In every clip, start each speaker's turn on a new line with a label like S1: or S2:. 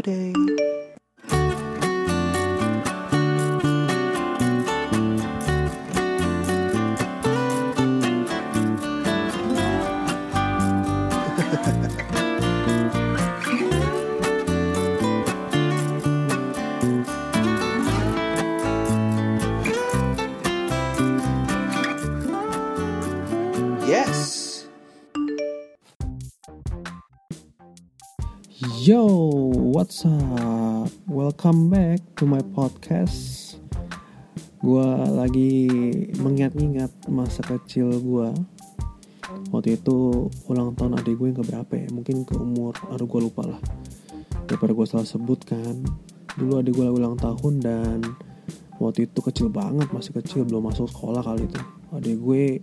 S1: today.
S2: Yo, what's up? Welcome back to my podcast. Gua lagi mengingat-ingat masa kecil gua. Waktu itu ulang tahun adik gue yang keberapa ya? Mungkin ke umur, aduh gue lupa lah. Daripada gue salah sebut kan. Dulu adik gue ulang tahun dan waktu itu kecil banget, masih kecil, belum masuk sekolah kali itu. Adik gue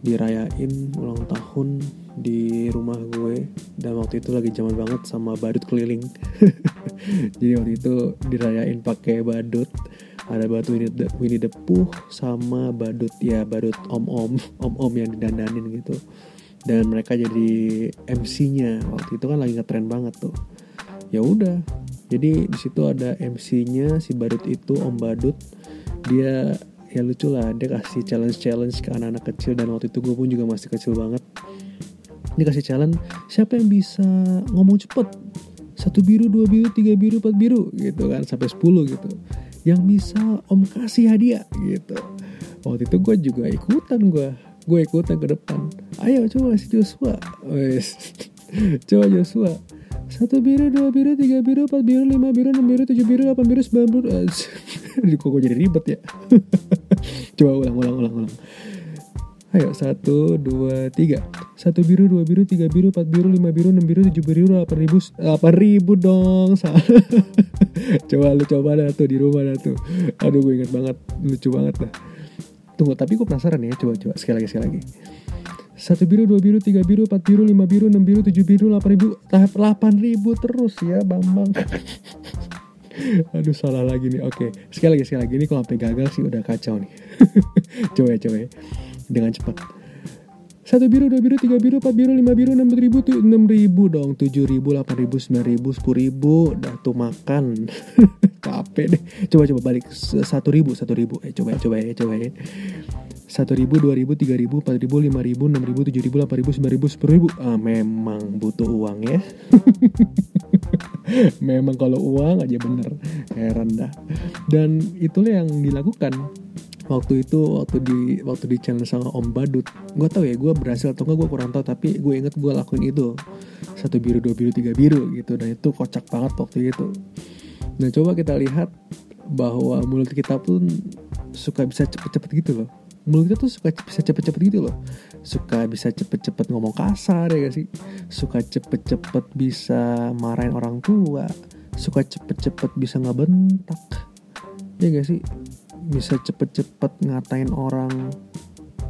S2: dirayain ulang tahun di rumah gue. Dan waktu itu lagi zaman banget sama badut keliling. Jadi waktu itu dirayain pakai badut. Ada batu Winnie the, Pooh sama badut ya badut om-om. Om-om yang didandanin gitu. Dan mereka jadi MC-nya waktu itu kan lagi ngetren banget tuh. Ya udah. Jadi di situ ada MC-nya si badut itu om badut. Dia ya lucu lah dia kasih challenge challenge ke anak-anak kecil. Dan waktu itu gue pun juga masih kecil banget dia kasih challenge siapa yang bisa ngomong cepet? Satu biru dua biru tiga biru empat biru gitu kan sampai 10 gitu. Yang bisa om kasih hadiah gitu. Waktu itu gue juga ikutan gue gue ikutan ke depan. Ayo coba si Joshua. Wes coba Joshua. Satu biru dua biru tiga biru empat biru lima biru enam biru tujuh biru delapan biru sembilan biru kok gue jadi ribet ya? Coba ulang ulang ulang ulang ayo satu dua tiga. Satu biru dua biru tiga biru empat biru lima biru enam biru tujuh biru delapan ribu delapan ribu dong. Coba lu coba dah tuh di rumah dah tuh. Aduh gue inget banget. Lucu banget lah tunggu tapi gue penasaran ya. Coba coba. Sekali lagi sekali lagi. Satu biru dua biru tiga biru empat biru lima biru enam biru tujuh biru delapan ribu delapan ribu terus ya bambang. Aduh salah lagi nih. Oke. Sekali lagi sekali lagi. Ini kalau sampai gagal sih udah kacau nih. Coba ya coba ya dengan cepat. Satu biru dua biru tiga biru empat biru lima biru enam ribu tuh enam ribu dong. Tujuh ribu delapan ribu sembilan ribu sepuluh ribu. Dah tuh makan. Capek deh. Coba coba balik. Satu ribu satu ribu. Eh coba coba ya coba ya satu ribu dua ribu tiga ribu empat ribu lima ribu enam ribu tujuh ribu delapan ribu sembilan ribu sepuluh ribu. Ah memang butuh uang ya. Memang kalau uang aja bener. Heran dah. Dan itulah yang dilakukan waktu itu waktu di waktu di channel sama Om Badut gue tau ya gue berhasil atau enggak gue kurang tahu tapi gue inget gue lakuin itu. Satu biru dua biru tiga biru gitu dan itu kocak banget waktu itu. Nah coba kita lihat bahwa mulut kita pun suka bisa cepet-cepet gitu loh. Mulut kita tuh suka bisa cepet-cepet gitu loh. Suka bisa cepet-cepet ngomong kasar ya gak sih? Suka cepet-cepet bisa marahin orang tua. Suka cepet-cepet bisa ngebentak. Ya gak sih bisa cepet-cepet ngatain orang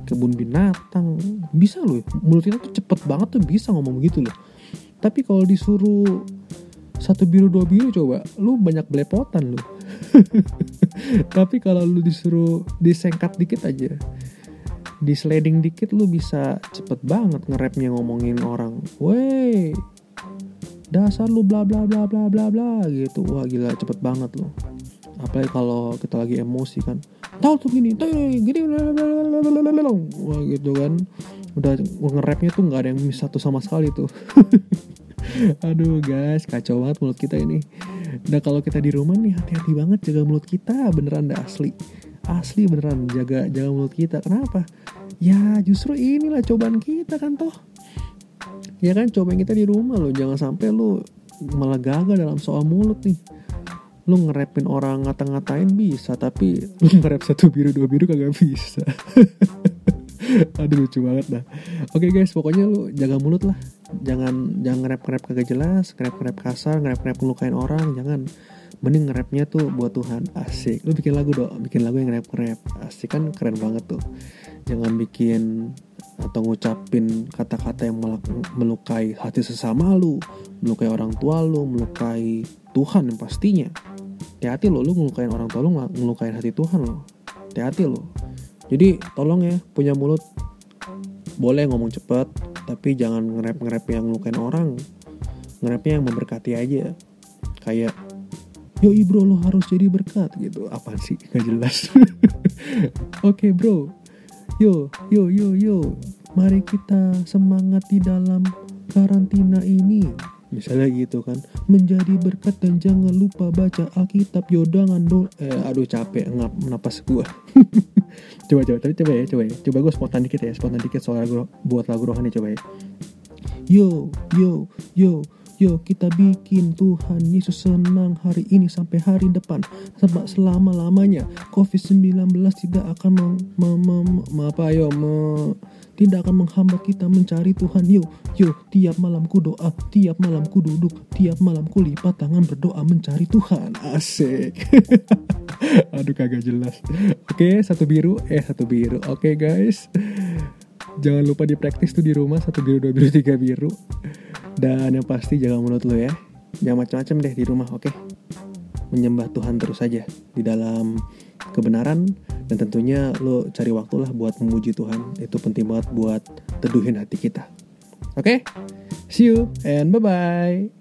S2: kebun binatang. Bisa loh mulut kita tuh cepet banget tuh bisa ngomong begitu loh. Tapi kalau disuruh satu biru dua biru coba lu banyak belepotan lu tapi kalau lu disuruh disengkat dikit aja di sliding dikit lu bisa cepet banget nge-rapnya ngomongin orang. Weh dasar lu bla bla bla bla bla bla gitu. Wah gila cepet banget lu apalagi kalau kita lagi emosi kan. Tahu tuh gini tuh gini wah gitu kan. Udah nge-rapnya tuh nggak ada yang miss satu sama sekali tuh. Aduh guys kacau banget mulut kita ini. Nah kalau kita di rumah nih hati-hati banget jaga mulut kita beneran dah asli. Asli beneran jaga jaga mulut kita. Kenapa? Ya justru inilah cobaan kita kan toh. Ya kan cobaan kita di rumah loh. Jangan sampai lu malah gagal dalam soal mulut nih lu ngerepin orang ngata-ngatain bisa tapi lu ngerep satu biru dua biru kagak bisa. Aduh lucu banget dah. Oke okay guys pokoknya lu jaga mulut lah. Jangan jangan ngerep ngerep kagak jelas ngerep ngerep kasar ngerep ngerep ngelukain orang. Jangan. Mending ngerepnya tuh buat Tuhan. Asik. Lu bikin lagu dong. Bikin lagu yang ngerep ngerep asik kan? Keren banget tuh. Jangan bikin atau ngucapin kata-kata yang melukai hati sesama lu melukai orang tua lu melukai Tuhan yang pastinya hati-hati lo lu ngelukain orang tua lu ngelukain hati Tuhan lo hati-hati lo jadi tolong ya punya mulut. Boleh ngomong cepet tapi jangan ngerap yang ngelukain orang. Ngerapnya yang memberkati aja. Kayak yo bro lo harus jadi berkat gitu. Apa sih? Gak jelas. Oke okay, bro. Yo yo yo yo. Mari kita semangat di dalam karantina ini misalnya gitu kan. Menjadi berkat dan jangan lupa baca Alkitab yodangan do eh, aduh capek ngap napas gua. Coba coba tapi coba ya coba ya. Coba gue spontan dikit ya spontan dikit soal lagu, buat lagu rohani coba ya. Yo yo yo Yo kita bikin Tuhan Yesus senang hari ini sampai hari depan. Sebab selama-lamanya COVID-19 tidak akan mem, mem, mem, apa, yo, me, tidak akan menghambat kita mencari Tuhan. Yuk, yuk, tiap malam ku doa, tiap malam ku duduk, tiap malam ku lipat tangan berdoa mencari Tuhan. Asik. Aduh kagak jelas. Oke, satu biru, eh satu biru. Oke guys. Jangan lupa dipraktis tuh di rumah satu biru, dua biru, tiga biru. Dan yang pasti jangan menurut lo ya. Jangan macam-macam deh di rumah, oke? Menyembah Tuhan terus saja di dalam kebenaran. Dan tentunya lo cari waktu lah buat memuji Tuhan. Itu penting banget buat teduhin hati kita. Oke? Okay? see you and bye bye